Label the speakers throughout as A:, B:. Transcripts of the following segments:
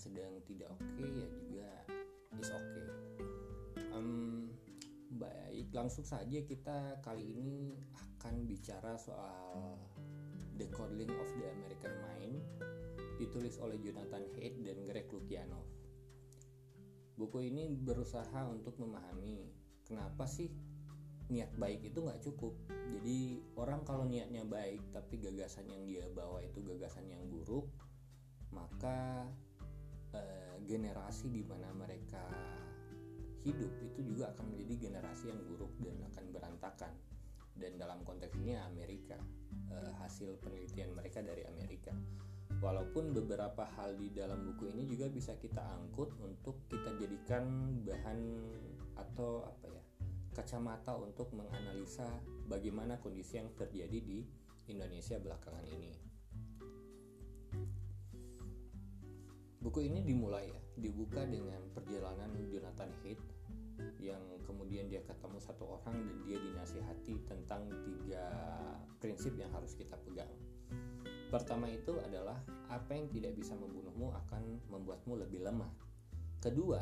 A: sedang tidak oke okay, ya juga is oke. Okay. Um, baik, langsung saja kita kali ini akan bicara soal The Calling of the American Mind ditulis oleh Jonathan Haidt dan Greg Lukianov. Buku ini berusaha untuk memahami kenapa sih niat baik itu nggak cukup jadi orang kalau niatnya baik tapi gagasan yang dia bawa itu gagasan yang buruk maka eh, generasi di mana mereka hidup itu juga akan menjadi generasi yang buruk dan akan berantakan dan dalam konteks ini Amerika eh, hasil penelitian mereka dari Amerika walaupun beberapa hal di dalam buku ini juga bisa kita angkut untuk kita jadikan bahan atau apa ya kacamata untuk menganalisa bagaimana kondisi yang terjadi di Indonesia belakangan ini. Buku ini dimulai ya, dibuka dengan perjalanan Jonathan Haidt yang kemudian dia ketemu satu orang dan dia dinasihati tentang tiga prinsip yang harus kita pegang. Pertama itu adalah apa yang tidak bisa membunuhmu akan membuatmu lebih lemah. Kedua,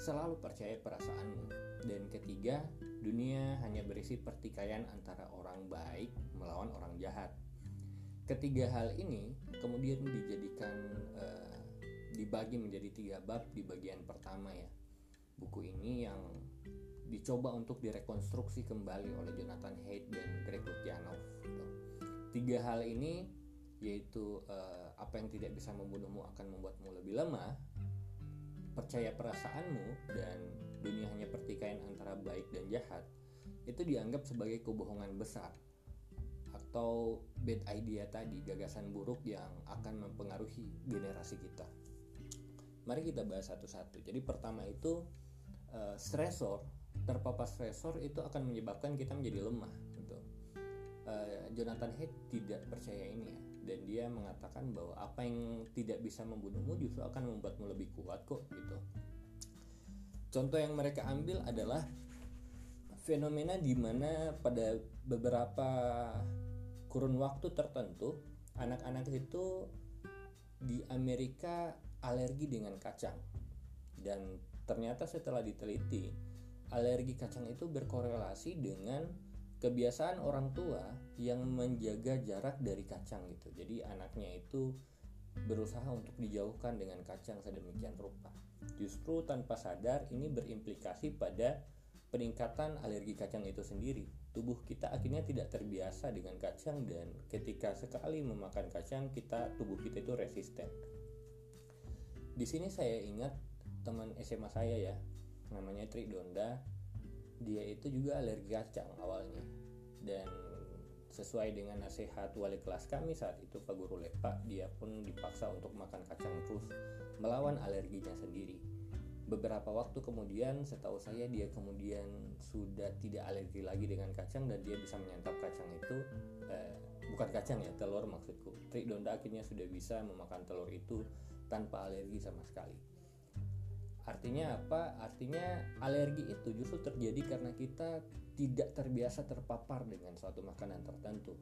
A: selalu percaya perasaanmu. Dan ketiga, dunia hanya berisi pertikaian antara orang baik melawan orang jahat. Ketiga hal ini kemudian dijadikan uh, dibagi menjadi tiga bab di bagian pertama ya. Buku ini yang dicoba untuk direkonstruksi kembali oleh Jonathan Haidt dan Greg Lukianov. Gitu. Tiga hal ini yaitu uh, apa yang tidak bisa membunuhmu akan membuatmu lebih lemah, percaya perasaanmu dan dunia hanya pertikaian antara baik dan jahat itu dianggap sebagai kebohongan besar atau bad idea tadi gagasan buruk yang akan mempengaruhi generasi kita. Mari kita bahas satu-satu. Jadi pertama itu uh, stresor terpapar stresor itu akan menyebabkan kita menjadi lemah. Gitu. Uh, Jonathan Haidt tidak percaya ini ya dan dia mengatakan bahwa apa yang tidak bisa membunuhmu justru akan membuatmu lebih kuat kok gitu. Contoh yang mereka ambil adalah fenomena di mana pada beberapa kurun waktu tertentu anak-anak itu di Amerika alergi dengan kacang dan ternyata setelah diteliti alergi kacang itu berkorelasi dengan kebiasaan orang tua yang menjaga jarak dari kacang gitu. Jadi anaknya itu berusaha untuk dijauhkan dengan kacang sedemikian rupa. Justru tanpa sadar ini berimplikasi pada peningkatan alergi kacang itu sendiri. Tubuh kita akhirnya tidak terbiasa dengan kacang dan ketika sekali memakan kacang kita tubuh kita itu resisten. Di sini saya ingat teman SMA saya ya, namanya Tri Donda dia itu juga alergi kacang awalnya. Dan sesuai dengan nasihat wali kelas kami saat itu Pak Guru Lepa dia pun dipaksa untuk makan kacang terus melawan alerginya sendiri. Beberapa waktu kemudian setahu saya dia kemudian sudah tidak alergi lagi dengan kacang dan dia bisa menyantap kacang itu eh, bukan kacang ya telur maksudku. Trik Donda akhirnya sudah bisa memakan telur itu tanpa alergi sama sekali Artinya apa? Artinya alergi itu justru terjadi karena kita tidak terbiasa terpapar dengan suatu makanan tertentu.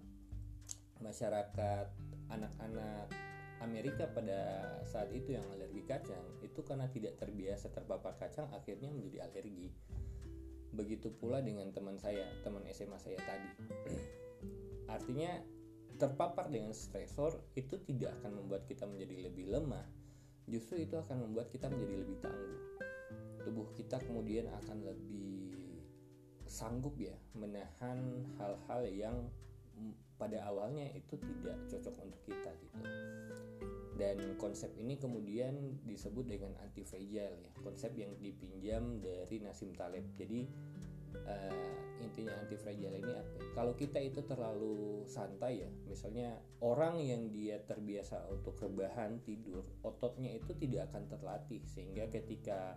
A: Masyarakat anak-anak Amerika pada saat itu yang alergi kacang itu karena tidak terbiasa terpapar kacang akhirnya menjadi alergi. Begitu pula dengan teman saya, teman SMA saya tadi. Artinya terpapar dengan stresor itu tidak akan membuat kita menjadi lebih lemah, justru itu akan membuat kita menjadi lebih tangguh. Tubuh kita kemudian akan lebih sanggup ya menahan hal-hal yang pada awalnya itu tidak cocok untuk kita gitu. Dan konsep ini kemudian disebut dengan anti fragile ya, konsep yang dipinjam dari Nasim Taleb. Jadi uh, intinya anti fragile ini apa? Kalau kita itu terlalu santai ya, misalnya orang yang dia terbiasa untuk rebahan tidur, ototnya itu tidak akan terlatih sehingga ketika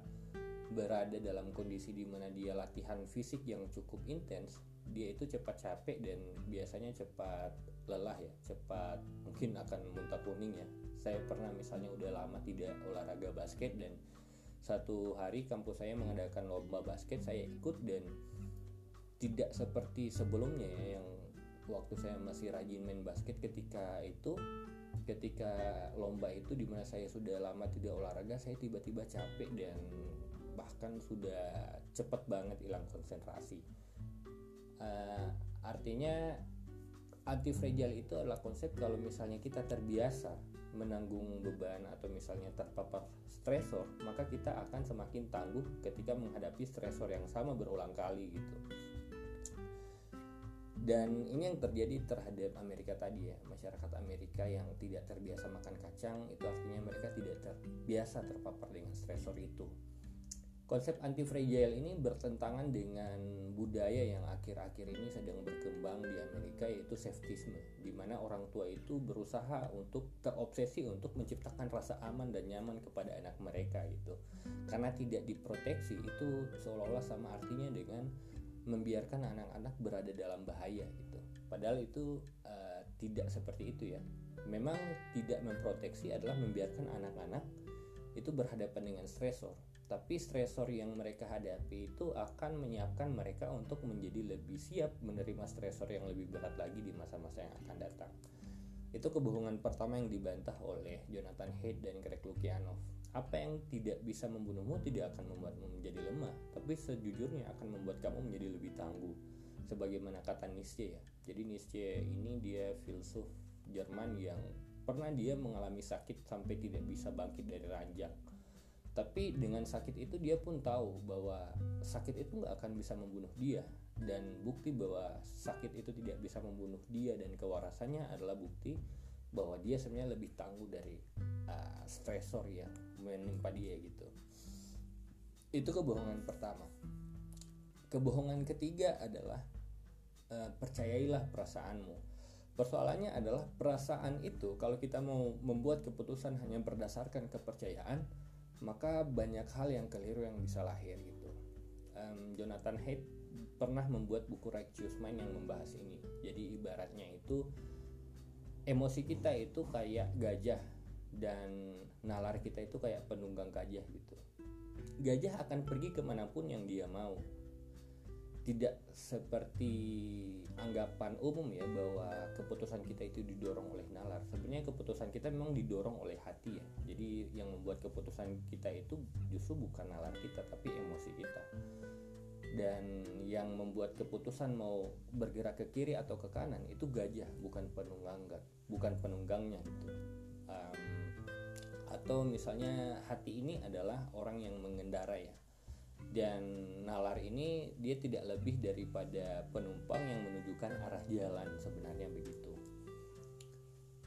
A: berada dalam kondisi di mana dia latihan fisik yang cukup intens, dia itu cepat capek dan biasanya cepat lelah ya, cepat mungkin akan muntah kuning ya. Saya pernah misalnya udah lama tidak olahraga basket dan satu hari kampus saya mengadakan lomba basket saya ikut dan tidak seperti sebelumnya ya yang waktu saya masih rajin main basket ketika itu ketika lomba itu di mana saya sudah lama tidak olahraga saya tiba-tiba capek dan bahkan sudah cepat banget hilang konsentrasi. Uh, artinya anti fragile itu adalah konsep kalau misalnya kita terbiasa menanggung beban atau misalnya terpapar stresor maka kita akan semakin tangguh ketika menghadapi stresor yang sama berulang kali gitu dan ini yang terjadi terhadap Amerika tadi ya masyarakat Amerika yang tidak terbiasa makan kacang itu artinya mereka tidak terbiasa terpapar dengan stresor itu. Konsep anti fragile ini bertentangan dengan budaya yang akhir-akhir ini sedang berkembang di Amerika yaitu safetyisme di mana orang tua itu berusaha untuk terobsesi untuk menciptakan rasa aman dan nyaman kepada anak mereka gitu. Karena tidak diproteksi itu seolah-olah sama artinya dengan membiarkan anak-anak berada dalam bahaya gitu. Padahal itu uh, tidak seperti itu ya. Memang tidak memproteksi adalah membiarkan anak-anak itu berhadapan dengan stresor. Tapi stresor yang mereka hadapi itu akan menyiapkan mereka untuk menjadi lebih siap menerima stresor yang lebih berat lagi di masa-masa yang akan datang. Itu kebohongan pertama yang dibantah oleh Jonathan Haidt dan Greg Lukianov apa yang tidak bisa membunuhmu tidak akan membuatmu menjadi lemah, tapi sejujurnya akan membuat kamu menjadi lebih tangguh. Sebagaimana kata Nietzsche ya. Jadi Nietzsche ini dia filsuf Jerman yang pernah dia mengalami sakit sampai tidak bisa bangkit dari ranjang. Tapi dengan sakit itu dia pun tahu bahwa sakit itu nggak akan bisa membunuh dia dan bukti bahwa sakit itu tidak bisa membunuh dia dan kewarasannya adalah bukti bahwa dia sebenarnya lebih tangguh dari uh, stresor yang menimpa dia gitu. Itu kebohongan pertama. Kebohongan ketiga adalah uh, percayailah perasaanmu. Persoalannya adalah perasaan itu kalau kita mau membuat keputusan hanya berdasarkan kepercayaan maka banyak hal yang keliru yang bisa lahir gitu. Um, Jonathan Haidt pernah membuat buku Righteous Mind yang membahas ini. Jadi ibaratnya itu emosi kita itu kayak gajah dan nalar kita itu kayak penunggang gajah gitu. Gajah akan pergi ke mana pun yang dia mau. Tidak seperti anggapan umum ya bahwa keputusan kita itu didorong oleh nalar. Sebenarnya keputusan kita memang didorong oleh hati ya. Jadi yang membuat keputusan kita itu justru bukan nalar kita tapi emosi kita dan yang membuat keputusan mau bergerak ke kiri atau ke kanan itu gajah bukan penunggang bukan penunggangnya gitu. Um, atau misalnya hati ini adalah orang yang mengendara ya. Dan nalar ini dia tidak lebih daripada penumpang yang menunjukkan arah jalan sebenarnya begitu.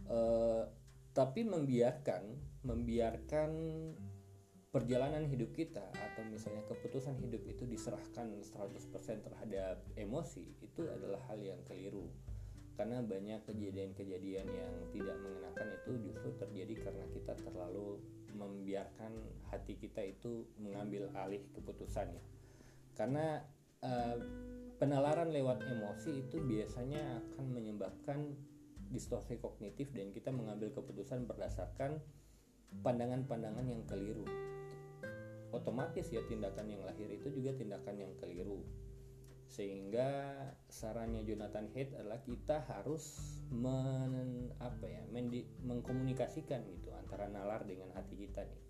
A: Uh, tapi membiarkan membiarkan perjalanan hidup kita atau misalnya keputusan hidup itu diserahkan 100% terhadap emosi itu adalah hal yang keliru. Karena banyak kejadian-kejadian yang tidak mengenakan itu justru terjadi karena kita terlalu membiarkan hati kita itu mengambil alih keputusannya. Karena uh, penalaran lewat emosi itu biasanya akan menyebabkan distorsi kognitif dan kita mengambil keputusan berdasarkan pandangan-pandangan yang keliru. Otomatis ya tindakan yang lahir itu juga tindakan yang keliru. Sehingga sarannya Jonathan Haidt adalah kita harus men, apa ya mendi, mengkomunikasikan gitu antara nalar dengan hati kita nih.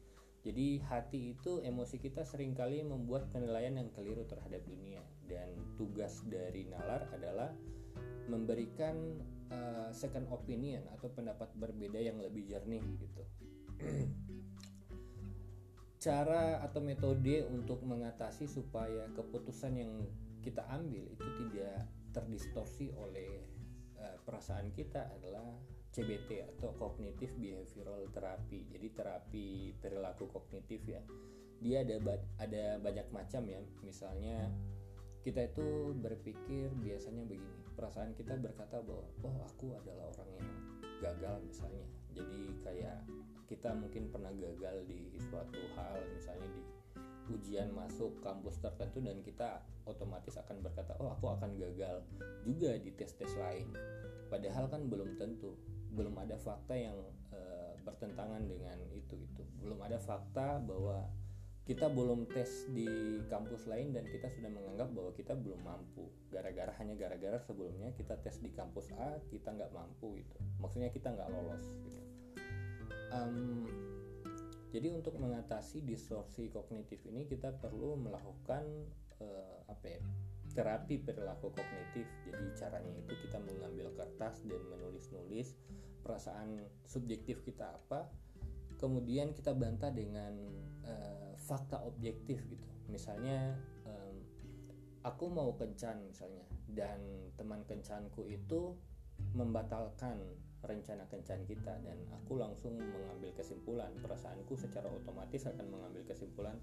A: Jadi hati itu emosi kita sering kali membuat penilaian yang keliru terhadap dunia. Dan tugas dari nalar adalah memberikan uh, second opinion atau pendapat berbeda yang lebih jernih gitu cara atau metode untuk mengatasi supaya keputusan yang kita ambil itu tidak terdistorsi oleh uh, perasaan kita adalah CBT atau Cognitive Behavioral Therapy. Jadi terapi perilaku kognitif ya. Dia ada ada banyak macam ya. Misalnya kita itu berpikir biasanya begini. Perasaan kita berkata bahwa oh aku adalah orang yang gagal misalnya. Jadi kayak kita mungkin pernah gagal di suatu hal misalnya di ujian masuk kampus tertentu dan kita otomatis akan berkata oh aku akan gagal juga di tes-tes lain. Padahal kan belum tentu belum ada fakta yang e, bertentangan dengan itu itu belum ada fakta bahwa kita belum tes di kampus lain dan kita sudah menganggap bahwa kita belum mampu. Gara-gara hanya gara-gara sebelumnya kita tes di kampus A kita nggak mampu gitu. Maksudnya kita nggak lolos gitu. Um, jadi untuk mengatasi distorsi kognitif ini kita perlu melakukan uh, apa ya terapi perilaku kognitif. Jadi caranya itu kita mengambil kertas dan menulis-nulis perasaan subjektif kita apa kemudian kita bantah dengan uh, fakta objektif gitu. Misalnya um, aku mau kencan misalnya dan teman kencanku itu membatalkan rencana kencan kita dan aku langsung mengambil kesimpulan. Perasaanku secara otomatis akan mengambil kesimpulan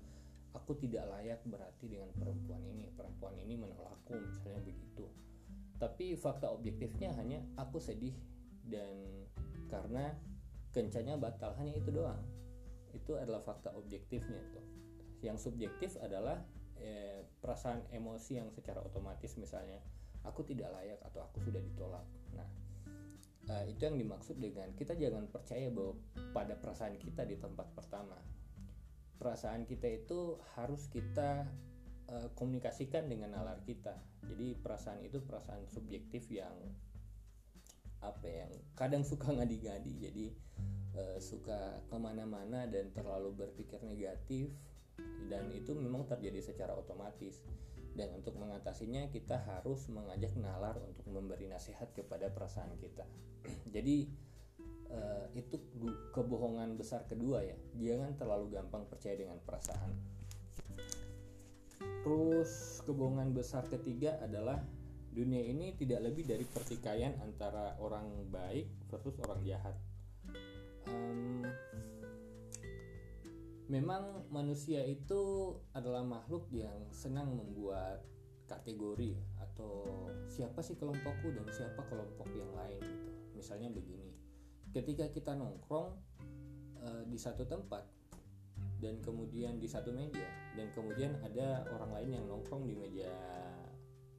A: aku tidak layak berarti dengan perempuan ini. Perempuan ini menolakku misalnya begitu. Tapi fakta objektifnya hanya aku sedih dan karena kencanya batal hanya itu doang. Itu adalah fakta objektifnya itu yang subjektif adalah eh, perasaan emosi yang secara otomatis misalnya aku tidak layak atau aku sudah ditolak. Nah eh, itu yang dimaksud dengan kita jangan percaya bahwa pada perasaan kita di tempat pertama. Perasaan kita itu harus kita uh, komunikasikan dengan nalar kita. Jadi perasaan itu perasaan subjektif yang apa yang kadang suka ngadi-ngadi. Jadi uh, suka ke mana-mana dan terlalu berpikir negatif dan itu memang terjadi secara otomatis. Dan untuk mengatasinya kita harus mengajak nalar untuk memberi nasihat kepada perasaan kita. Jadi uh, itu kebohongan besar kedua ya. Jangan terlalu gampang percaya dengan perasaan. Terus kebohongan besar ketiga adalah dunia ini tidak lebih dari pertikaian antara orang baik versus orang jahat. Um, memang manusia itu adalah makhluk yang senang membuat kategori atau siapa sih kelompokku dan siapa kelompok yang lain gitu. Misalnya begini, ketika kita nongkrong uh, di satu tempat dan kemudian di satu meja dan kemudian ada orang lain yang nongkrong di meja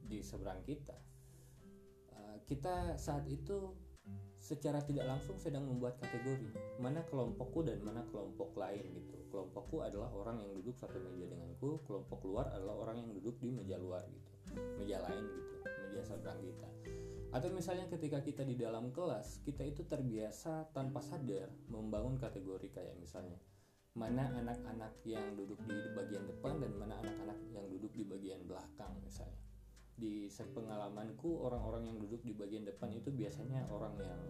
A: di seberang kita. Uh, kita saat itu secara tidak langsung sedang membuat kategori mana kelompokku dan mana kelompok lain gitu. Kelompokku adalah orang yang duduk satu meja denganku, kelompok luar adalah orang yang duduk di meja luar gitu, meja lain gitu, meja seberang kita. Atau misalnya ketika kita di dalam kelas, kita itu terbiasa tanpa sadar membangun kategori kayak misalnya mana anak-anak yang duduk di bagian depan dan mana anak-anak yang duduk di bagian belakang misalnya. Di pengalamanku orang-orang yang duduk di bagian depan itu biasanya orang yang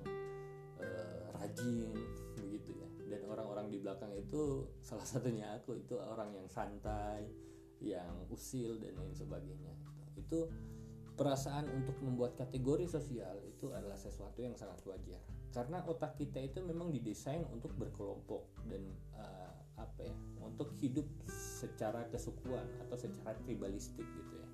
A: uh, rajin begitu ya dan orang-orang di belakang itu salah satunya aku itu orang yang santai yang usil dan lain sebagainya itu, itu perasaan untuk membuat kategori sosial itu adalah sesuatu yang sangat wajar. Karena otak kita itu memang didesain untuk berkelompok dan uh, apa ya untuk hidup secara kesukuan atau secara tribalistik gitu ya.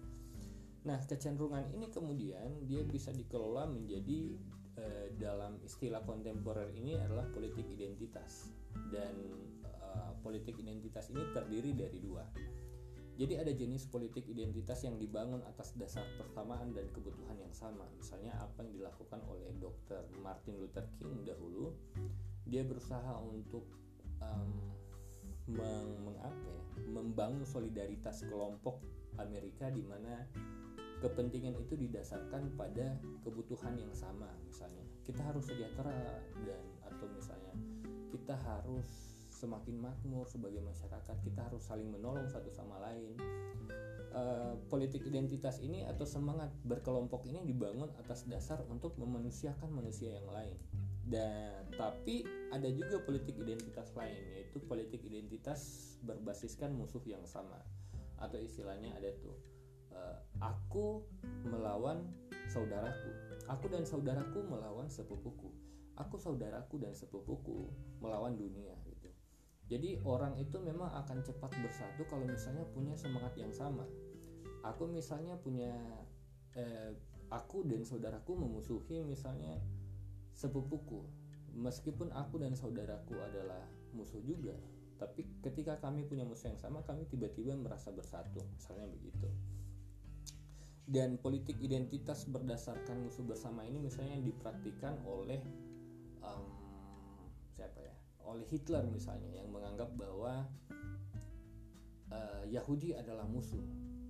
A: Nah, kecenderungan ini kemudian dia bisa dikelola menjadi eh, dalam istilah kontemporer ini adalah politik identitas dan eh, politik identitas ini terdiri dari dua. Jadi ada jenis politik identitas yang dibangun atas dasar persamaan dan kebutuhan yang sama. Misalnya apa yang dilakukan oleh Dr. Martin Luther King dahulu, dia berusaha untuk um, meng, meng ya, membangun solidaritas kelompok Amerika di mana kepentingan itu didasarkan pada kebutuhan yang sama misalnya. Kita harus sejahtera dan atau misalnya kita harus semakin makmur sebagai masyarakat kita harus saling menolong satu sama lain. Uh, politik identitas ini atau semangat berkelompok ini dibangun atas dasar untuk memanusiakan manusia yang lain. Dan tapi ada juga politik identitas lain yaitu politik identitas berbasiskan musuh yang sama atau istilahnya ada tuh uh, aku melawan saudaraku. Aku dan saudaraku melawan sepupuku. Aku saudaraku dan sepupuku melawan dunia gitu. Jadi orang itu memang akan cepat bersatu kalau misalnya punya semangat yang sama. Aku misalnya punya eh, aku dan saudaraku memusuhi misalnya sepupuku. Meskipun aku dan saudaraku adalah musuh juga tapi ketika kami punya musuh yang sama kami tiba-tiba merasa bersatu misalnya begitu dan politik identitas berdasarkan musuh bersama ini misalnya yang dipraktikkan oleh um, siapa ya oleh Hitler misalnya yang menganggap bahwa uh, Yahudi adalah musuh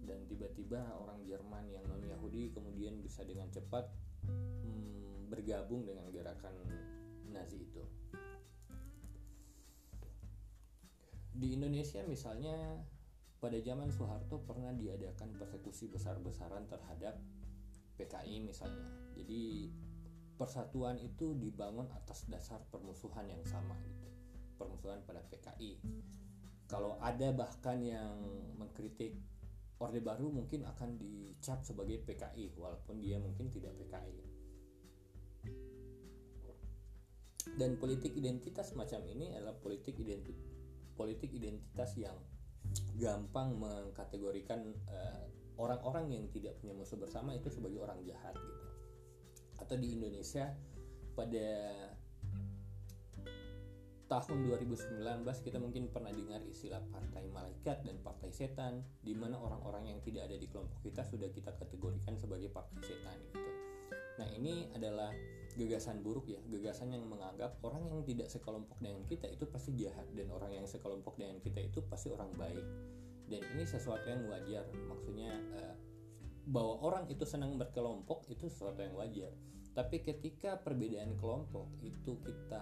A: dan tiba-tiba orang Jerman yang non Yahudi kemudian bisa dengan cepat hmm, bergabung dengan gerakan Nazi itu. Di Indonesia misalnya pada zaman Soeharto pernah diadakan persekusi besar-besaran terhadap PKI misalnya. Jadi persatuan itu dibangun atas dasar permusuhan yang sama gitu. Permusuhan pada PKI. Kalau ada bahkan yang mengkritik Orde Baru mungkin akan dicap sebagai PKI walaupun dia mungkin tidak PKI. Dan politik identitas macam ini adalah politik identitas politik identitas yang gampang mengkategorikan uh, orang-orang yang tidak punya musuh bersama itu sebagai orang jahat gitu. Atau di Indonesia pada tahun 2019 kita mungkin pernah dengar istilah partai malaikat dan partai setan di mana orang-orang yang tidak ada di kelompok kita sudah kita kategorikan sebagai partai setan gitu. Nah, ini adalah gagasan buruk ya, gagasan yang menganggap orang yang tidak sekelompok dengan kita itu pasti jahat dan orang yang sekelompok dengan kita itu pasti orang baik. Dan ini sesuatu yang wajar, maksudnya uh, bahwa orang itu senang berkelompok itu sesuatu yang wajar. Tapi ketika perbedaan kelompok itu kita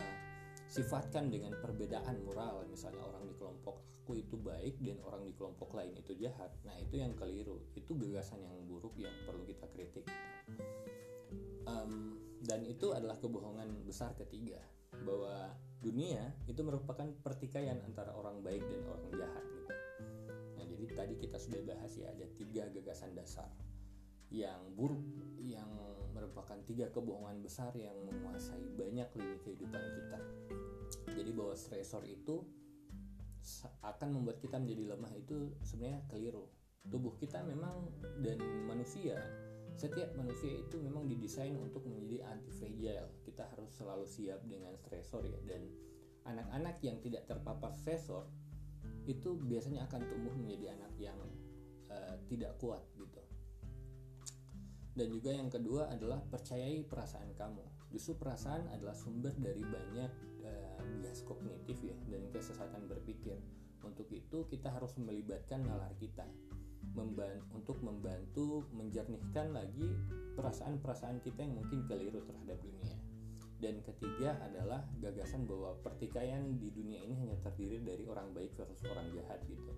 A: sifatkan dengan perbedaan moral, misalnya orang di kelompok aku itu baik dan orang di kelompok lain itu jahat. Nah, itu yang keliru. Itu gagasan yang buruk yang perlu kita kritik um, dan itu adalah kebohongan besar ketiga bahwa dunia itu merupakan pertikaian antara orang baik dan orang jahat gitu. Nah jadi tadi kita sudah bahas ya ada tiga gagasan dasar yang buruk yang merupakan tiga kebohongan besar yang menguasai banyak lini kehidupan kita. Jadi bahwa stresor itu akan membuat kita menjadi lemah itu sebenarnya keliru. Tubuh kita memang dan manusia setiap manusia itu memang didesain untuk menjadi anti fragile. Kita harus selalu siap dengan stresor ya dan anak-anak yang tidak terpapar stresor itu biasanya akan tumbuh menjadi anak yang uh, tidak kuat gitu. Dan juga yang kedua adalah percayai perasaan kamu. Justru perasaan adalah sumber dari banyak uh, bias kognitif ya dan kesesatan berpikir. Untuk itu kita harus melibatkan nalar kita membantu, untuk membantu menjernihkan lagi perasaan-perasaan kita yang mungkin keliru terhadap dunia. Dan ketiga adalah gagasan bahwa pertikaian di dunia ini hanya terdiri dari orang baik versus orang jahat gitu.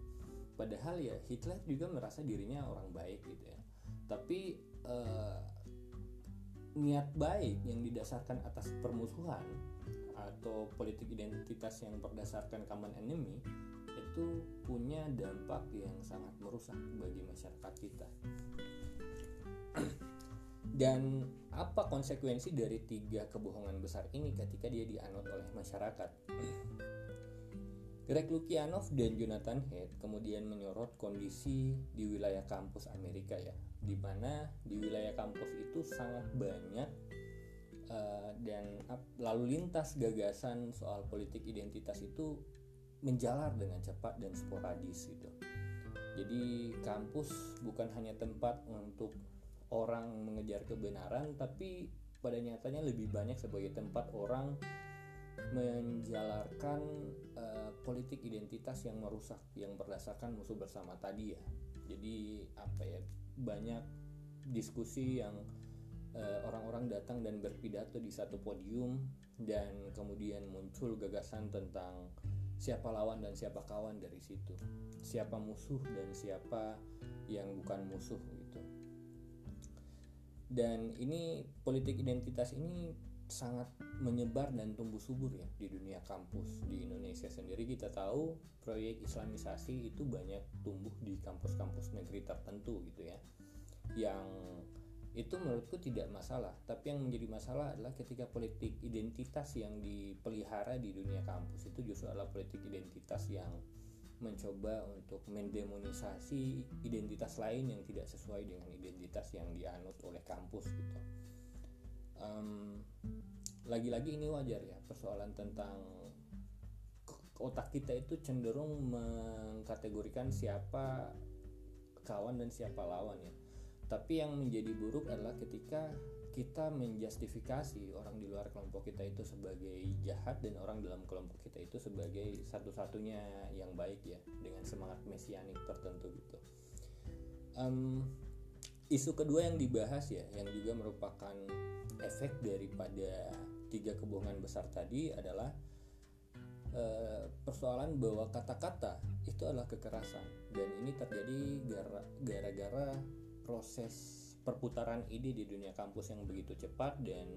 A: Padahal ya Hitler juga merasa dirinya orang baik gitu ya. Tapi eh, niat baik yang didasarkan atas permusuhan atau politik identitas yang berdasarkan common enemy itu punya dampak yang sangat merusak bagi masyarakat kita. Dan apa konsekuensi dari tiga kebohongan besar ini ketika dia dianut oleh masyarakat? Greg Lukianov dan Jonathan Head kemudian menyorot kondisi di wilayah kampus Amerika ya, di mana di wilayah kampus itu sangat banyak uh, dan lalu lintas gagasan soal politik identitas itu menjalar dengan cepat dan sporadis gitu. Jadi kampus bukan hanya tempat untuk orang mengejar kebenaran, tapi pada nyatanya lebih banyak sebagai tempat orang menjalarkan uh, politik identitas yang merusak yang berdasarkan musuh bersama tadi ya. Jadi apa ya banyak diskusi yang eh, orang-orang uh, datang dan berpidato di satu podium dan kemudian muncul gagasan tentang siapa lawan dan siapa kawan dari situ. Siapa musuh dan siapa yang bukan musuh gitu. Dan ini politik identitas ini sangat menyebar dan tumbuh subur ya di dunia kampus. Di Indonesia sendiri kita tahu proyek Islamisasi itu banyak tumbuh di kampus-kampus negeri tertentu gitu ya. Yang itu menurutku tidak masalah. Tapi yang menjadi masalah adalah ketika politik identitas yang dipelihara di dunia kampus itu justru adalah politik identitas yang mencoba untuk mendemonisasi identitas lain yang tidak sesuai dengan identitas yang dianut oleh kampus gitu. Um, lagi-lagi ini wajar ya persoalan tentang otak kita itu cenderung mengkategorikan siapa kawan dan siapa lawan ya tapi yang menjadi buruk adalah ketika kita menjustifikasi orang di luar kelompok kita itu sebagai jahat dan orang dalam kelompok kita itu sebagai satu-satunya yang baik ya dengan semangat mesianik tertentu gitu. Um, isu kedua yang dibahas ya, yang juga merupakan efek daripada tiga kebohongan besar tadi adalah uh, persoalan bahwa kata-kata itu adalah kekerasan dan ini terjadi gara-gara proses perputaran ide di dunia kampus yang begitu cepat dan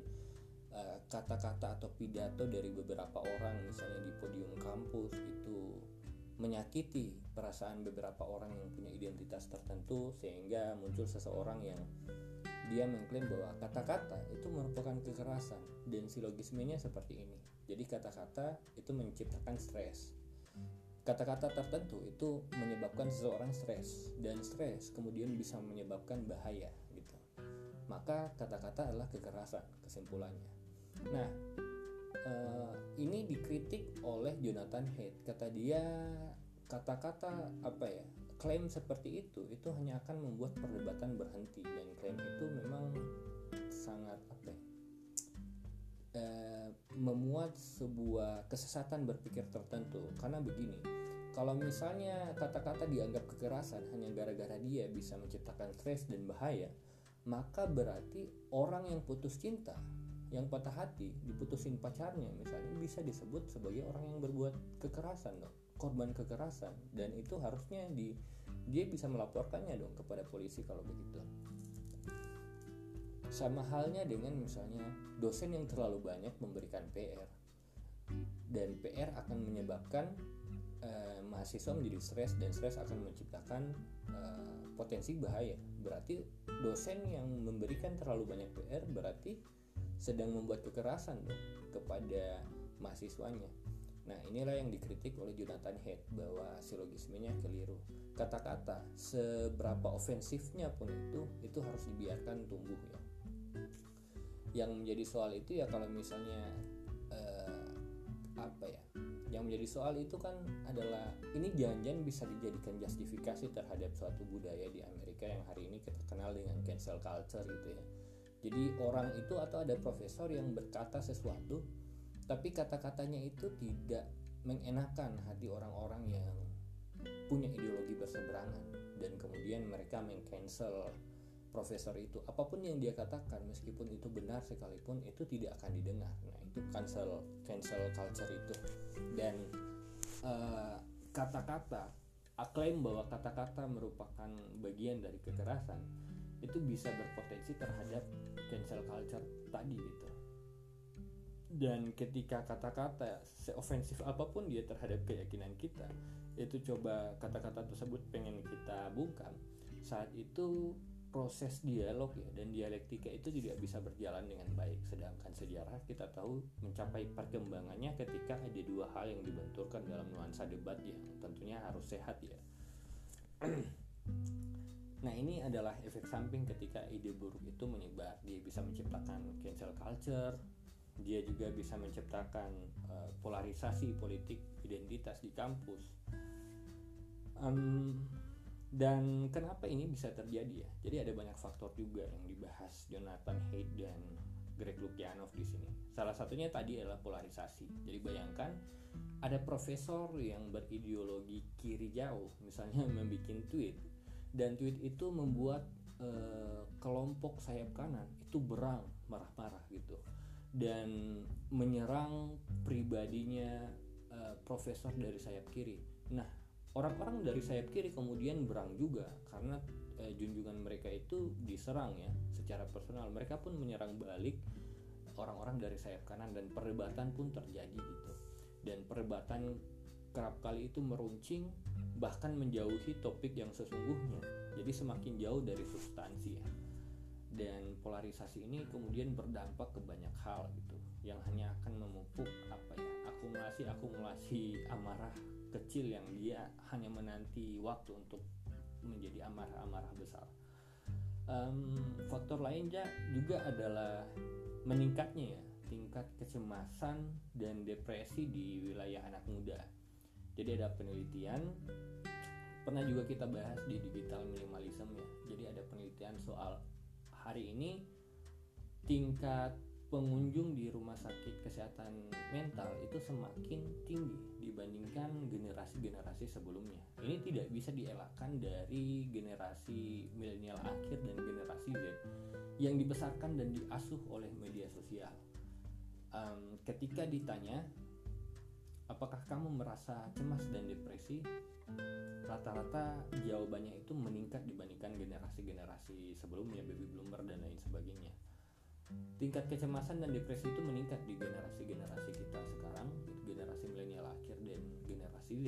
A: eh, kata-kata uh, atau pidato dari beberapa orang misalnya di podium kampus itu menyakiti perasaan beberapa orang yang punya identitas tertentu sehingga muncul seseorang yang dia mengklaim bahwa kata-kata itu merupakan kekerasan dan silogismenya seperti ini. Jadi kata-kata itu menciptakan stres Kata-kata tertentu itu menyebabkan seseorang stres dan stres kemudian bisa menyebabkan bahaya gitu. Maka kata-kata adalah kekerasan kesimpulannya. Nah, uh, ini dikritik oleh Jonathan Haidt. Kata dia kata-kata apa ya? Klaim seperti itu itu hanya akan membuat perdebatan berhenti dan klaim itu memang sangat apa ya? Uh, memuat sebuah kesesatan berpikir tertentu karena begini kalau misalnya kata-kata dianggap kekerasan hanya gara-gara dia bisa menciptakan stres dan bahaya, maka berarti orang yang putus cinta, yang patah hati, diputusin pacarnya misalnya bisa disebut sebagai orang yang berbuat kekerasan dong, korban kekerasan dan itu harusnya di dia bisa melaporkannya dong kepada polisi kalau begitu. Sama halnya dengan misalnya dosen yang terlalu banyak memberikan PR dan PR akan menyebabkan eh, mahasiswa menjadi stres dan stres akan menciptakan eh, potensi bahaya. Berarti dosen yang memberikan terlalu banyak PR berarti sedang membuat kekerasan dong kepada mahasiswanya. Nah inilah yang dikritik oleh Jonathan Head bahwa silogismenya keliru. Kata-kata seberapa ofensifnya pun itu itu harus dibiarkan tumbuh ya. Yang menjadi soal itu ya kalau misalnya eh, apa ya yang menjadi soal itu kan adalah ini jangan-jangan bisa dijadikan justifikasi terhadap suatu budaya di Amerika yang hari ini kita kenal dengan cancel culture gitu ya. Jadi orang itu atau ada profesor yang berkata sesuatu tapi kata-katanya itu tidak mengenakan hati orang-orang yang punya ideologi berseberangan dan kemudian mereka mengcancel profesor itu apa pun yang dia katakan meskipun itu benar sekalipun itu tidak akan didengar. Nah itu cancel cancel culture itu. Dan eh, kata-kata klaim bahwa kata-kata merupakan bagian dari kekerasan itu bisa berpotensi terhadap cancel culture tadi gitu. Dan ketika kata-kata seofensif apa pun dia terhadap keyakinan kita itu coba kata-kata tersebut pengen kita buka saat itu proses dialog ya dan dialektika itu tidak bisa berjalan dengan baik. Sedangkan sejarah kita tahu mencapai perkembangannya ketika ada dua hal yang dibenturkan dalam nuansa debat yang tentunya harus sehat ya. Nah ini adalah efek samping ketika ide buruk itu menyebar. Dia bisa menciptakan cancel culture dia juga bisa menciptakan uh, polarisasi politik identitas di kampus. Um, dan kenapa ini bisa terjadi ya? Jadi ada banyak faktor juga yang dibahas Jonathan Haidt dan Greg Lukianov di sini. Salah satunya tadi adalah polarisasi. Jadi bayangkan ada profesor yang berideologi kiri jauh, misalnya membuat tweet dan tweet itu membuat uh, kelompok sayap kanan itu berang marah-marah gitu dan menyerang pribadinya uh, profesor dari sayap kiri. Nah, orang-orang dari sayap kiri kemudian berang juga karena eh, junjungan mereka itu diserang ya secara personal. Mereka pun menyerang balik orang-orang dari sayap kanan dan perdebatan pun terjadi gitu. Dan perdebatan kerap kali itu meruncing bahkan menjauhi topik yang sesungguhnya. Jadi semakin jauh dari substansi ya. Dan polarisasi ini kemudian berdampak ke banyak hal gitu yang hanya akan memupuk apa ya akumulasi akumulasi amarah kecil yang dia hanya menanti waktu untuk menjadi amarah-amarah besar. Um, faktor lainnya juga adalah meningkatnya ya tingkat kecemasan dan depresi di wilayah anak muda. Jadi ada penelitian pernah juga kita bahas di digital minimalism ya. Jadi ada penelitian soal hari ini tingkat pengunjung di rumah sakit kesehatan mental itu semakin tinggi dibandingkan generasi-generasi sebelumnya. Ini tidak bisa dielakkan dari generasi milenial akhir dan generasi Z yang dibesarkan dan diasuh oleh media sosial. Um, ketika ditanya, apakah kamu merasa cemas dan depresi? Rata-rata jawabannya itu meningkat dibandingkan generasi-generasi sebelumnya, baby boomer dan lain sebagainya tingkat kecemasan dan depresi itu meningkat di generasi-generasi kita sekarang generasi milenial akhir dan generasi Z.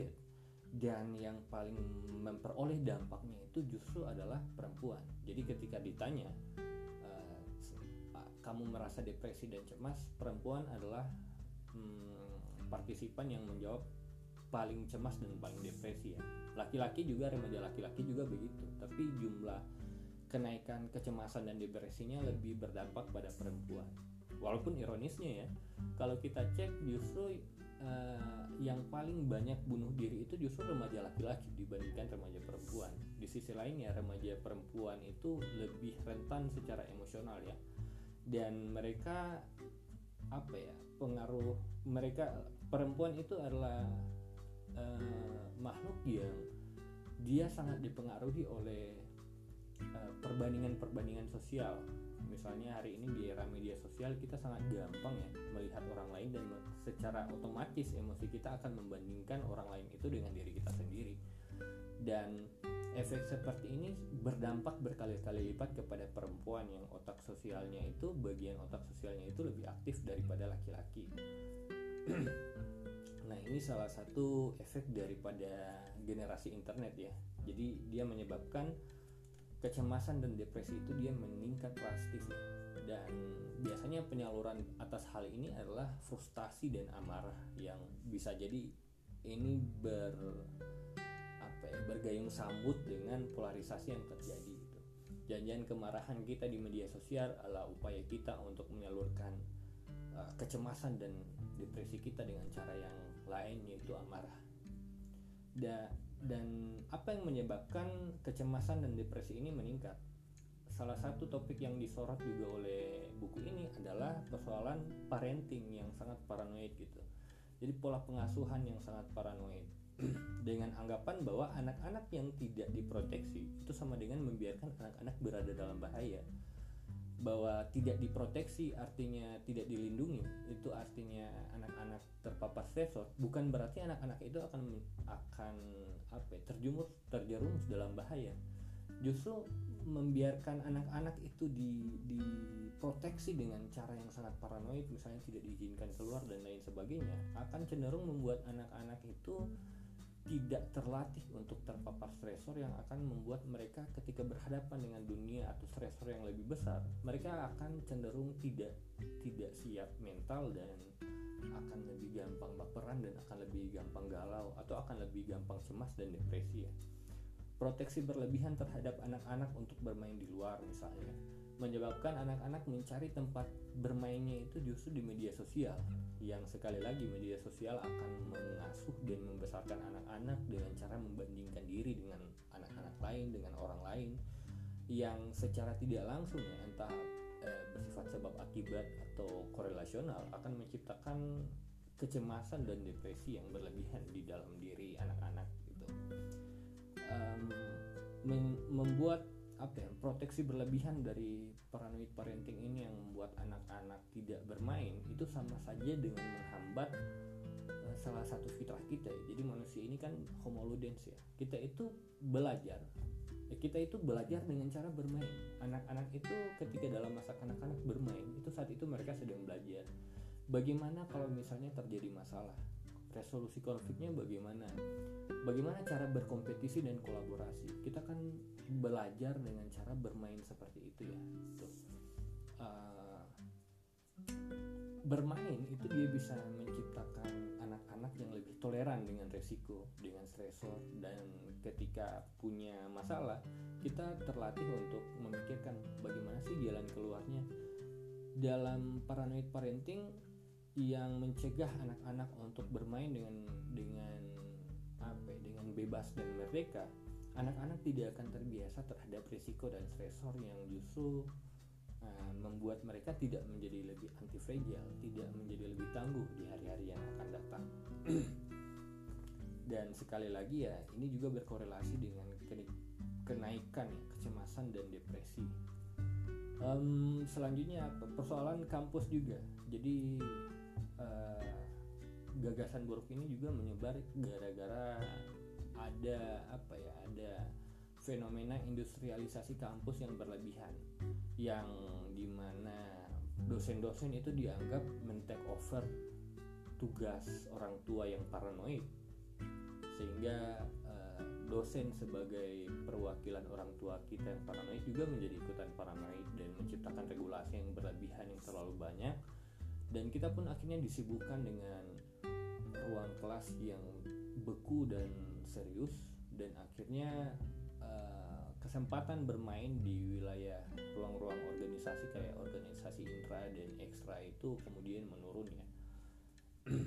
A: Dan yang paling memperoleh dampaknya itu justru adalah perempuan. Jadi ketika ditanya uh, kamu merasa depresi dan cemas? Perempuan adalah hmm, partisipan yang menjawab paling cemas dan paling depresi ya. Laki-laki juga remaja laki-laki juga begitu. Tapi jumlah kenaikan kecemasan dan depresinya lebih berdampak pada perempuan. Walaupun ironisnya ya, kalau kita cek justru uh, yang paling banyak bunuh diri itu justru remaja laki-laki dibandingkan remaja perempuan. Di sisi lainnya remaja perempuan itu lebih rentan secara emosional ya. Dan mereka apa ya pengaruh mereka perempuan itu adalah uh, makhluk yang dia sangat dipengaruhi oleh Eh, perbandingan-perbandingan sosial. Misalnya hari ini di era media sosial kita sangat gampang ya melihat orang lain dan secara otomatis emosi kita akan membandingkan orang lain itu dengan diri kita sendiri. Dan efek seperti ini berdampak berkali-kali lipat kepada perempuan yang otak sosialnya itu bagian otak sosialnya itu lebih aktif daripada laki-laki. Nah ini salah satu efek daripada generasi internet ya. Jadi dia menyebabkan kecemasan dan depresi itu dia meningkat drastis. Dan biasanya penyaluran atas hal ini adalah frustasi dan amarah yang bisa jadi ini ber apa ya bergayung sambut dengan polarisasi yang terjadi itu janjian kemarahan kita di media sosial adalah upaya kita untuk menyalurkan uh, kecemasan dan depresi kita dengan cara yang lain yaitu amarah. Da, dan apa yang menyebabkan kecemasan dan depresi ini meningkat? Salah satu topik yang disorot juga oleh buku ini adalah persoalan parenting yang sangat paranoid gitu. Jadi pola pengasuhan yang sangat paranoid. Dengan anggapan bahwa anak-anak yang tidak diproteksi itu sama dengan membiarkan anak-anak berada dalam bahaya. Bahwa tidak diproteksi artinya tidak dilindungi artinya anak-anak terpapar stresor bukan berarti anak-anak itu akan akan apa ya, terjumus terjerumus dalam bahaya. Justru membiarkan anak-anak itu di diproteksi dengan cara yang sangat paranoid misalnya tidak diizinkan keluar dan lain sebagainya akan cenderung membuat anak-anak itu tidak terlatih untuk terpapar stresor yang akan membuat mereka ketika berhadapan dengan dunia atau stresor yang lebih besar mereka akan cenderung tidak tidak siap mental dan akan lebih gampang baperan dan akan lebih gampang galau atau akan lebih gampang cemas dan depresi ya. Proteksi berlebihan terhadap anak-anak untuk bermain di luar misalnya menyebabkan anak-anak mencari tempat bermainnya itu justru di media sosial yang sekali lagi media sosial akan mengasuh dan membesarkan anak-anak dengan cara membandingkan diri dengan anak-anak lain dengan orang lain yang secara tidak langsung ya entah eh, bersifat sebab akibat atau korelasional akan menciptakan kecemasan dan depresi yang berlebihan di dalam diri anak-anak gitu. Um, membuat apa ya proteksi berlebihan dari paranoid parenting ini yang membuat anak-anak tidak bermain itu sama saja dengan menghambat uh, salah satu fitrah kita ya. jadi manusia ini kan homo ludens ya. Kita itu belajar. Ya, kita itu belajar dengan cara bermain. Anak-anak itu ketika dalam masa kanak-kanak bermain itu saat itu mereka sedang belajar. Bagaimana kalau misalnya terjadi masalah resolusi konfliknya bagaimana? Bagaimana cara berkompetisi dan kolaborasi? Kita kan belajar dengan cara bermain seperti itu ya tuh uh, bermain itu dia bisa menciptakan anak-anak yang lebih toleran dengan resiko dengan stresor dan ketika punya masalah kita terlatih untuk memikirkan bagaimana sih jalan keluarnya. Dalam paranoid parenting yang mencegah anak-anak untuk bermain dengan dengan apa ya, dengan bebas dan merdeka anak-anak tidak akan terbiasa terhadap risiko dan stresor yang justru nah, membuat mereka tidak menjadi lebih anti fragile tidak menjadi lebih tangguh di hari-hari yang akan datang. Dan sekali lagi ya ini juga berkorelasi dengan kenaikan ya, kecemasan dan depresi. Um, selanjutnya persoalan kampus juga. Jadi uh, gagasan buruk ini juga menyebar gara-gara ada apa ya ada fenomena industrialisasi kampus yang berlebihan. Yang di mana dosen-dosen itu dianggap men-take over tugas orang tua yang paranoid. Sehingga uh, dosen sebagai perwakilan orang tua kita yang paranoid juga menjadi ikutan paranoid dan menciptakan regulasi yang berlebihan yang terlalu banyak dan kita pun akhirnya disibukkan dengan ruang kelas yang beku dan serius. Dan akhirnya uh, kesempatan bermain di wilayah ruang-ruang organisasi kayak organisasi intra dan ekstra itu kemudian menurun ya.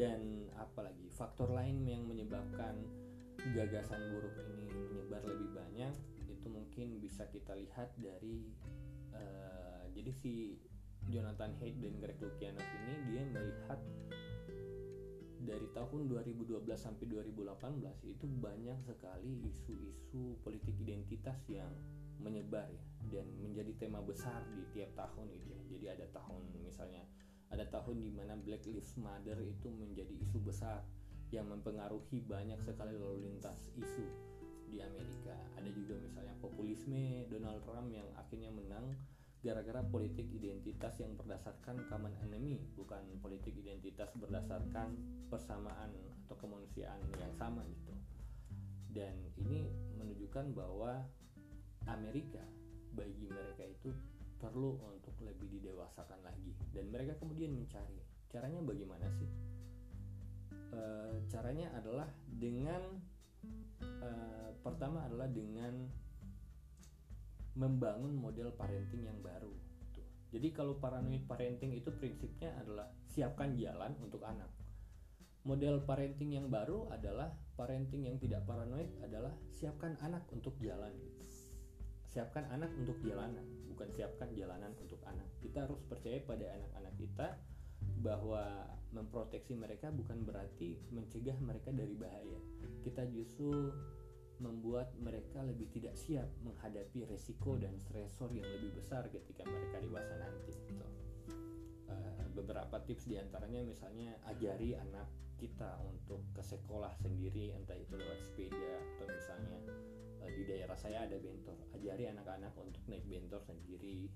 A: Dan apalagi faktor lain yang menyebabkan gagasan buruk ini menyebar lebih banyak itu mungkin bisa kita lihat dari uh, jadi si Jonathan Haidt dan Greg Lukianov ini dia melihat dari tahun 2012 sampai 2018 itu banyak sekali isu-isu politik identitas yang menyebar ya dan menjadi tema besar di tiap tahun gitu ya. Jadi ada tahun misalnya ada tahun di mana Black Lives Matter itu menjadi isu besar yang mempengaruhi banyak sekali lalu lintas isu di Amerika. Ada juga misalnya populisme Donald Trump yang akhirnya menang gara-gara politik identitas yang berdasarkan common enemy, bukan politik identitas berdasarkan persamaan atau kemanusiaan yang sama gitu. Dan ini menunjukkan bahwa Amerika bagi mereka itu perlu untuk lebih didewasakan lagi. Dan mereka kemudian mencari. Caranya bagaimana sih? E, caranya adalah dengan e, pertama adalah dengan membangun model parenting yang baru. Jadi kalau paranoid parenting itu prinsipnya adalah siapkan jalan untuk anak. Model parenting yang baru adalah parenting yang tidak paranoid adalah siapkan anak untuk jalan. Siapkan anak untuk jalanan bukan siapkan jalanan untuk anak. Kita harus percaya pada anak-anak kita bahwa memproteksi mereka bukan berarti mencegah mereka dari bahaya. Kita justru membuat mereka lebih tidak siap menghadapi resiko dan stresor yang lebih besar ketika mereka dewasa nanti gitu. Uh, beberapa tips di antaranya misalnya ajari anak kita untuk ke sekolah sendiri entah itu lewat sepeda atau misalnya Eh, di daerah saya ada bentor ajari anak-anak untuk naik bentor sendiri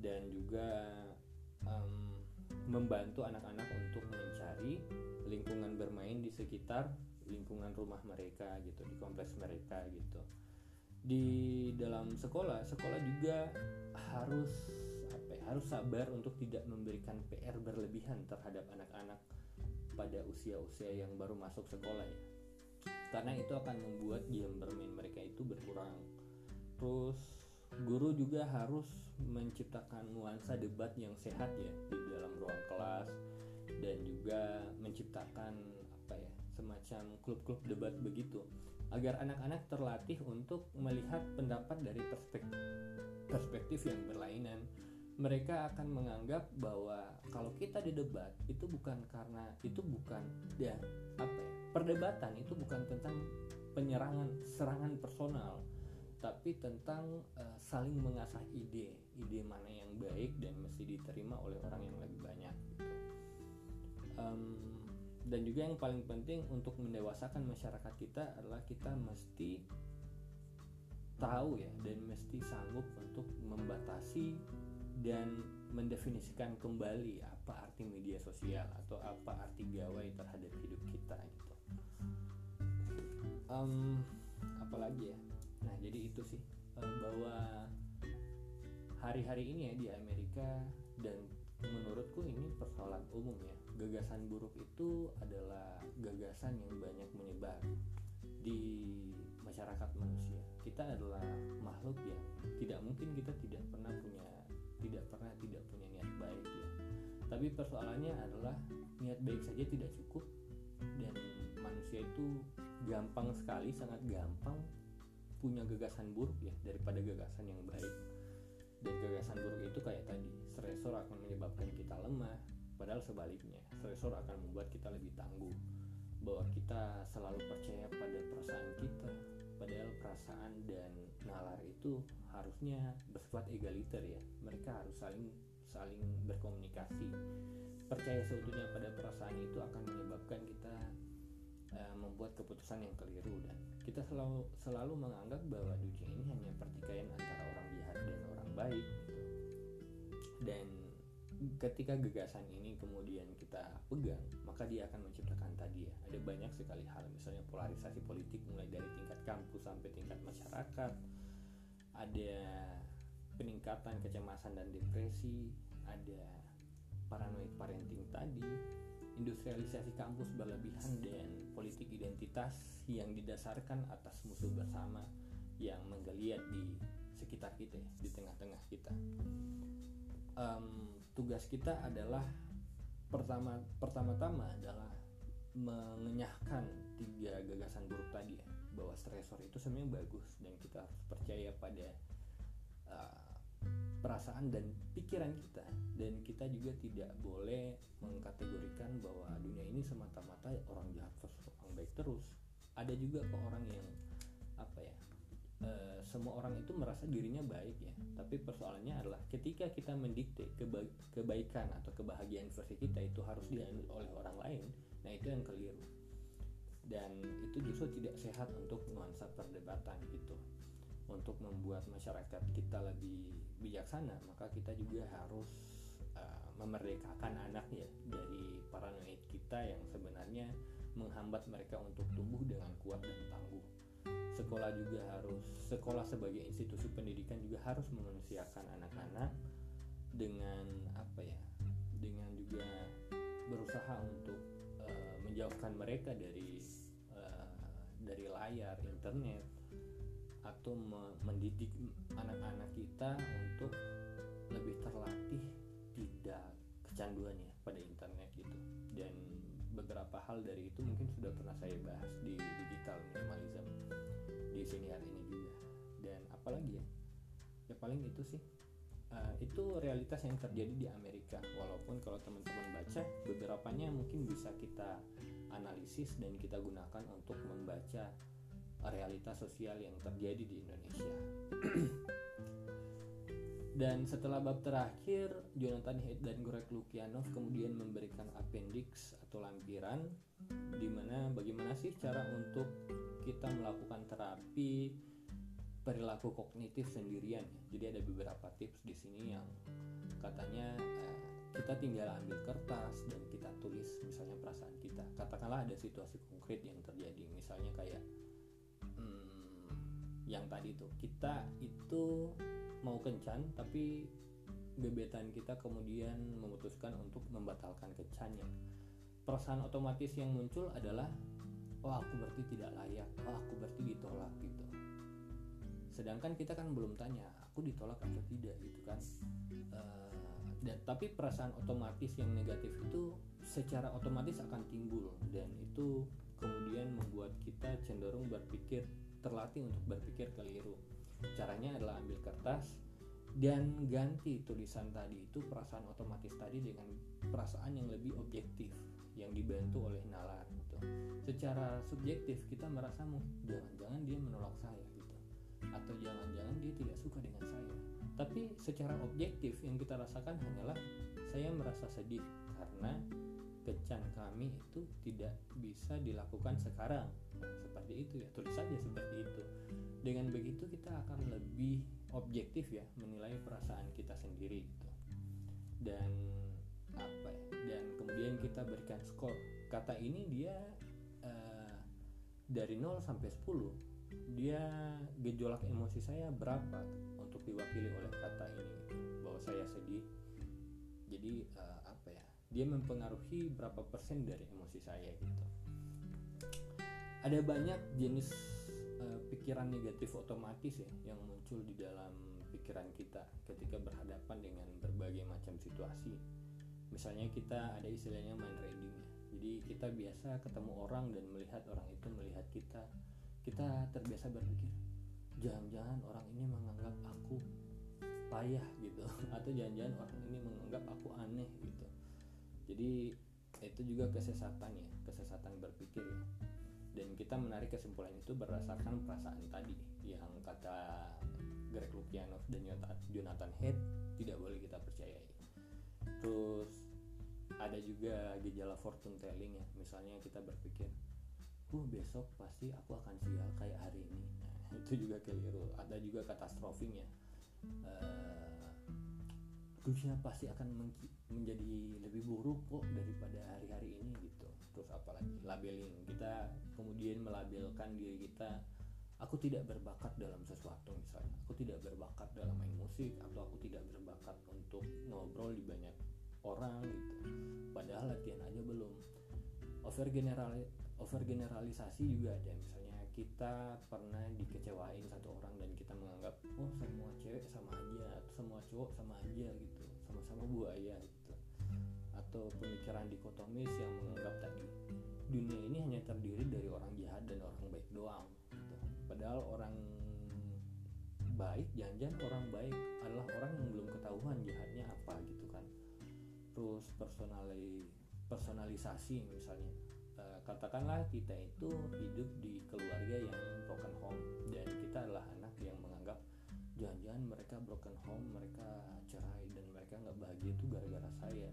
A: dan juga um, membantu anak-anak untuk mencari lingkungan bermain di sekitar lingkungan rumah mereka gitu di kompleks mereka gitu. Di dalam sekolah sekolah juga harus apa ya, harus sabar untuk tidak memberikan PR berlebihan terhadap anak-anak pada usia-usia yang baru masuk sekolah ya. Karena itu akan membuat jam bermain mereka itu berkurang. Terus guru juga harus menciptakan nuansa debat yang sehat ya di dalam ruang kelas dan juga menciptakan semacam klub-klub debat begitu agar anak-anak terlatih untuk melihat pendapat dari perspektif perspektif yang berlainan mereka akan menganggap bahwa kalau kita di debat itu bukan karena itu bukan ya apa ya perdebatan itu bukan tentang penyerangan serangan personal tapi tentang uh, saling mengasah ide ide mana yang baik dan mesti diterima oleh orang yang lebih banyak gitu. um, dan juga yang paling penting untuk mendewasakan masyarakat kita adalah kita mesti tahu ya dan mesti sanggup untuk membatasi dan mendefinisikan kembali apa arti media sosial atau apa arti gawai terhadap hidup kita gitu. Um, apalagi ya? Nah jadi itu sih uh, bahwa hari-hari ini ya di Amerika dan menurutku ini persoalan umum ya gagasan buruk itu adalah gagasan yang banyak menyebar di masyarakat manusia. Kita adalah makhluk yang tidak mungkin kita tidak pernah punya tidak pernah tidak punya niat baik ya. Tapi persoalannya adalah niat baik saja tidak cukup dan manusia itu gampang sekali sangat gampang punya gagasan buruk ya daripada gagasan yang baik. Dan gagasan buruk itu kayak tadi stresor akan menyebabkan kita lemah padahal sebaliknya stresor akan membuat kita lebih tangguh. Bahwa kita selalu percaya pada perasaan kita. Padahal perasaan dan nalar itu harusnya bersifat egaliter ya. Mereka harus saling saling berkomunikasi. Percaya seutuhnya pada perasaan itu akan menyebabkan kita uh, membuat keputusan yang keliru. Dan kita selalu selalu menganggap bahwa dunia ini hanya pertikaian antara orang jahat dan orang baik gitu. dan ketika gagasan ini kemudian kita pegang maka dia akan menciptakan tadi ya. Ada banyak sekali hal misalnya polarisasi politik mulai dari tingkat kampus sampai tingkat masyarakat. Ada peningkatan kecemasan dan depresi. Ada paranoid parenting tadi. Industrialisasi kampus berlebihan dan politik identitas yang didasarkan atas musuh bersama yang menggeliat di sekitar kita ya, di tengah-tengah kita. Um, tugas kita adalah pertama pertama-tama adalah mengenyahkan tiga gagasan buruk tadi ya bahwa stresor itu sebenarnya bagus dan kita harus percaya pada uh, perasaan dan pikiran kita. Dan kita juga tidak boleh mengkategorikan bahwa dunia ini semata-mata orang jahat versus orang baik terus. Ada juga kok orang yang ya Eh, semua orang itu merasa dirinya baik ya. Tapi persoalannya adalah ketika kita mendikte keba kebaikan atau kebahagiaan versi kita itu harus diambil oleh orang lain nah itu yang keliru. Dan itu justru tidak sehat untuk nuansa perdebatan gitu untuk membuat masyarakat kita lebih bijaksana maka kita juga harus uh, memerdekakan anak ya dari paranoid kita yang sebenarnya menghambat mereka untuk tumbuh dengan kuat dan tangguh sekolah juga harus sekolah sebagai institusi pendidikan juga harus memanusiakan anak-anak dengan apa ya dengan juga berusaha untuk uh, menjauhkan mereka dari uh, dari layar internet atau mendidik anak-anak kita untuk lebih terlatih tidak kecanduan ya pada internet gitu. Dan beberapa hal dari itu mungkin sudah pernah saya bahas di digital minimalism hari ini juga. Dan apalagi ya ya paling itu sih uh, itu realitas yang terjadi di Amerika. Walaupun kalau teman-teman baca beberapanya mungkin bisa kita analisis dan kita gunakan untuk membaca realitas sosial yang terjadi di Indonesia. Dan setelah bab terakhir, Jonathan Haidt dan Greg Lukianov kemudian memberikan appendix atau lampiran di mana bagaimana sih cara untuk kita melakukan terapi perilaku kognitif sendirian. Jadi ada beberapa tips di sini yang katanya eh, kita tinggal ambil kertas dan kita tulis misalnya perasaan kita. Katakanlah ada situasi konkret yang terjadi, misalnya kayak hmm, yang tadi tuh kita itu mau kencan tapi gebetan kita kemudian memutuskan untuk membatalkan kencannya perasaan otomatis yang muncul adalah oh aku berarti tidak layak. Oh aku berarti ditolak gitu. Sedangkan kita kan belum tanya aku ditolak atau tidak gitu kan. Uh, dan tapi perasaan otomatis yang negatif itu secara otomatis akan timbul dan itu kemudian membuat kita cenderung berpikir terlatih untuk berpikir keliru. Caranya adalah ambil kertas dan ganti tulisan tadi itu perasaan otomatis tadi dengan perasaan yang lebih objektif yang dibantu oleh nalar gitu. Secara subjektif kita merasa jangan-jangan dia menolak saya gitu atau jangan-jangan dia tidak suka dengan saya. Tapi secara objektif yang kita rasakan hanyalah saya merasa sedih karena kencan kami itu tidak bisa dilakukan sekarang seperti itu ya tulis saja seperti itu dengan begitu kita akan lebih objektif ya menilai perasaan kita sendiri gitu dan apa ya? Dan kemudian kita berikan skor. Kata ini dia uh, dari 0 sampai 10 dia gejolak emosi saya berapa untuk diwakili oleh kata ini gitu. bahwa saya sedih. Jadi uh, apa ya? Dia mempengaruhi berapa persen dari emosi saya gitu. Ada banyak jenis uh, pikiran negatif otomatis ya yang muncul di dalam pikiran kita ketika berhadapan dengan berbagai macam situasi misalnya kita ada istilahnya mind reading ya. Jadi kita biasa ketemu orang dan melihat orang itu melihat kita. Kita terbiasa berpikir jangan-jangan orang ini menganggap aku payah gitu. Atau jangan-jangan orang ini menganggap aku aneh gitu. Jadi itu juga kesesatan ya kesesatan berpikir ya. Dan kita menarik kesimpulan itu berdasarkan perasaan tadi yang kata Greg Lukianov dan Jonathan Head tidak boleh kita percayai terus ada juga gejala fortune telling ya. Misalnya kita berpikir uh besok pasti aku akan sial kayak hari ini. Nah, itu juga keliru. Ada juga katastrofing ya. Uh, dunia pasti akan menjadi lebih buruk kok daripada hari-hari ini gitu. Terus apalagi labeling. Kita kemudian melabelkan diri kita aku tidak berbakat dalam sesuatu misalnya. Aku tidak berbakat dalam main musik atau aku tidak berbakat untuk ngobrol di banyak orang gitu. Padahal latihan aja belum. Over general over generalisasi juga ada. Misalnya kita pernah dikecewain satu orang dan kita menganggap oh semua cewek sama aja atau semua cowok sama aja gitu. Sama-sama buaya gitu. Atau pemikiran dikotomis yang menganggap tadi dunia ini hanya terdiri dari orang jahat dan orang baik doang gitu. padahal orang baik jangan-jangan orang baik adalah orang yang belum ketahuan jahatnya apa gitu kan terus personali personalisasi misalnya. Uh, katakanlah kita itu hidup di keluarga yang broken home dan kita adalah anak yang menganggap jangan-jangan mereka broken home mereka cerai dan mereka nggak bahagia itu gara-gara saya.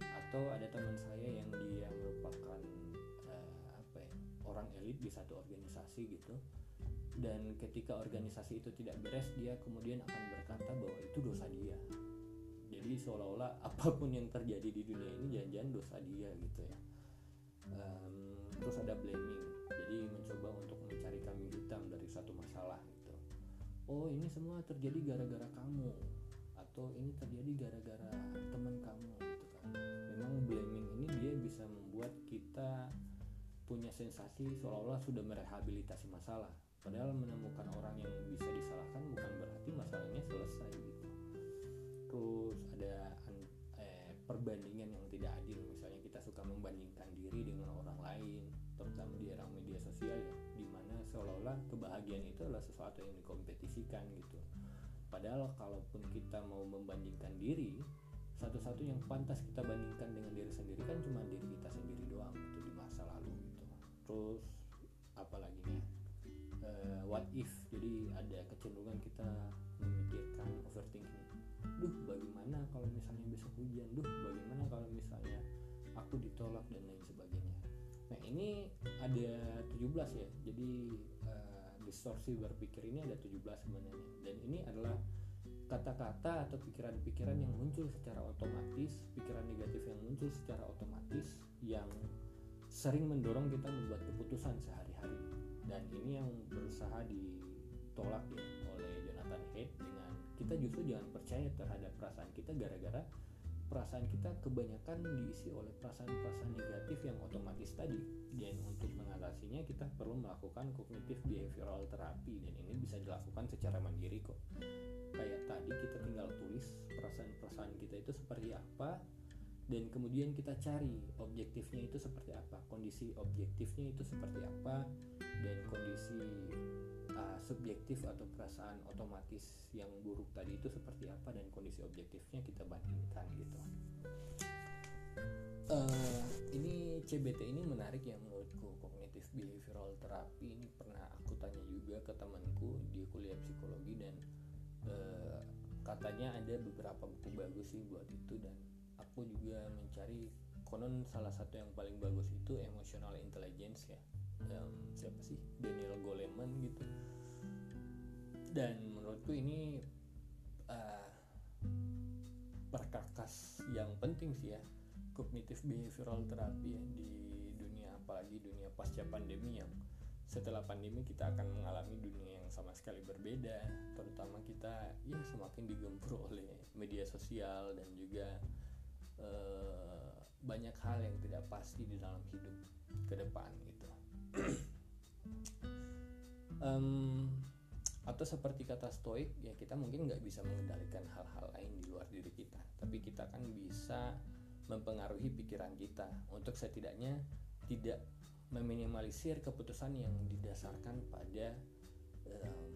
A: Atau ada teman saya yang dia merupakan uh, apa ya orang elit di satu organisasi gitu. Dan ketika organisasi itu tidak beres dia kemudian akan berkata bahwa itu dosa dia jadi seolah-olah apa pun yang terjadi di dunia ini jangan-jangan dosa dia gitu ya. Um, terus ada blaming. Jadi mencoba untuk mencari kambing hitam dari satu masalah gitu. Oh ini semua terjadi gara-gara kamu. Atau ini terjadi gara-gara teman kamu gitu kan. Memang blaming ini dia bisa membuat kita punya sensasi seolah-olah sudah merehabilitasi masalah. Padahal menemukan orang yang bisa disalahkan bukan berarti masalahnya selesai gitu terus ada eh, perbandingan yang tidak adil. Misalnya kita suka membandingkan diri dengan orang lain terutama di era media sosial ya di mana seolah-olah kebahagiaan itu adalah sesuatu yang dikompetisikan gitu. Padahal kalaupun kita mau membandingkan diri satu-satu yang pantas kita bandingkan dengan diri sendiri kan cuma diri kita sendiri doang itu di masa lalu gitu. Terus apalagi nih? Uh, what if? Jadi ada kecenderungan kita memikirkan overthinking duh bagaimana kalau misalnya besok hujan? Duh bagaimana kalau misalnya aku ditolak dan lain sebagainya. Nah ini ada 17 ya. Jadi uh, distorsi berpikir ini ada 17 sebenarnya. Dan ini adalah kata-kata atau pikiran-pikiran yang muncul secara otomatis pikiran negatif yang muncul secara otomatis yang sering mendorong kita membuat keputusan sehari-hari. Dan ini yang berusaha ditolak ya oleh Jonathan Haidt dengan kita justru jangan percaya terhadap perasaan kita gara-gara perasaan kita kebanyakan diisi oleh perasaan-perasaan negatif yang otomatis tadi. Dan untuk mengatasinya kita perlu melakukan kognitif behavioral therapy dan ini bisa dilakukan secara mandiri kok. Kayak tadi kita tinggal tulis perasaan-perasaan kita itu seperti apa dan kemudian kita cari objektifnya itu seperti apa kondisi objektifnya itu seperti apa dan kondisi uh, subjektif atau perasaan otomatis yang buruk tadi itu seperti apa dan kondisi objektifnya kita bandingkan gitu. Uh, ini CBT ini menarik ya menurutku. Kognitif behavioral therapy ini pernah aku tanya juga ke temanku di kuliah psikologi dan uh, katanya ada beberapa buku bagus sih buat itu dan aku juga mencari konon salah satu yang paling bagus itu emotional intelligence ya. Um, siapa sih Daniel Goleman gitu. Dan menurutku ini uh, perkakas yang penting sih ya. Kognitif behavioral therapy ya, di dunia apalagi dunia pasca pandemi yang setelah pandemi kita akan mengalami dunia yang sama sekali berbeda. Terutama kita ya semakin digempur oleh media sosial dan juga uh, banyak hal yang tidak pasti di dalam hidup ke depan gitu um, atau seperti kata stoik ya kita mungkin nggak bisa mengendalikan hal-hal lain di luar diri kita tapi kita kan bisa mempengaruhi pikiran kita untuk setidaknya tidak meminimalisir keputusan yang didasarkan pada um,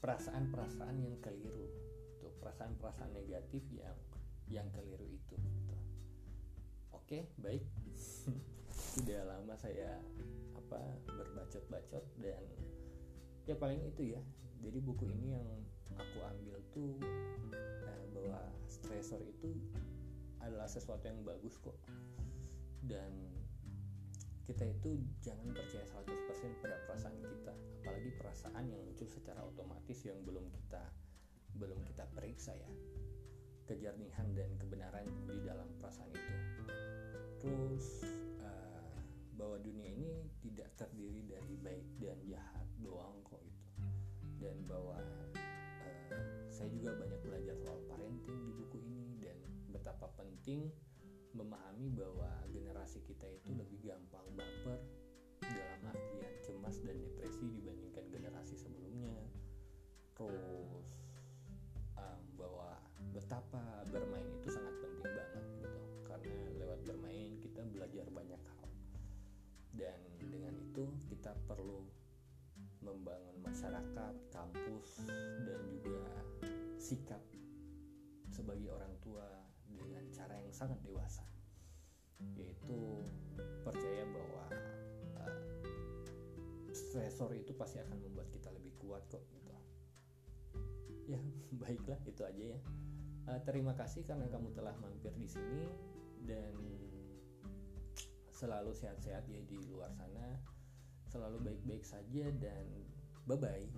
A: perasaan-perasaan yang keliru tuh perasaan-perasaan negatif yang yang keliru itu gitu. oke baik sudah lama saya apa berbacot-bacot dan ya paling itu ya. Jadi buku ini yang aku ambil tuh eh, bahwa stressor itu adalah sesuatu yang bagus kok. Dan kita itu jangan percaya 100% pada perasaan kita. Apalagi perasaan yang muncul secara otomatis yang belum kita belum kita periksa ya. Kejernihan dan kebenaran di dalam perasaan itu. Terus bahwa dunia ini tidak terdiri dari baik dan jahat doang kok itu dan bahwa uh, saya juga banyak belajar soal parenting di buku ini dan betapa penting memahami bahwa generasi kita itu lebih gampang baper perlu membangun masyarakat, kampus dan juga sikap sebagai orang tua dengan cara yang sangat dewasa yaitu percaya bahwa uh, stresor itu pasti akan membuat kita lebih kuat kok gitu. Ya baiklah itu aja ya. Uh, terima kasih karena kamu telah mampir di sini dan selalu sehat-sehat ya di luar sana selalu baik-baik saja dan bye-bye.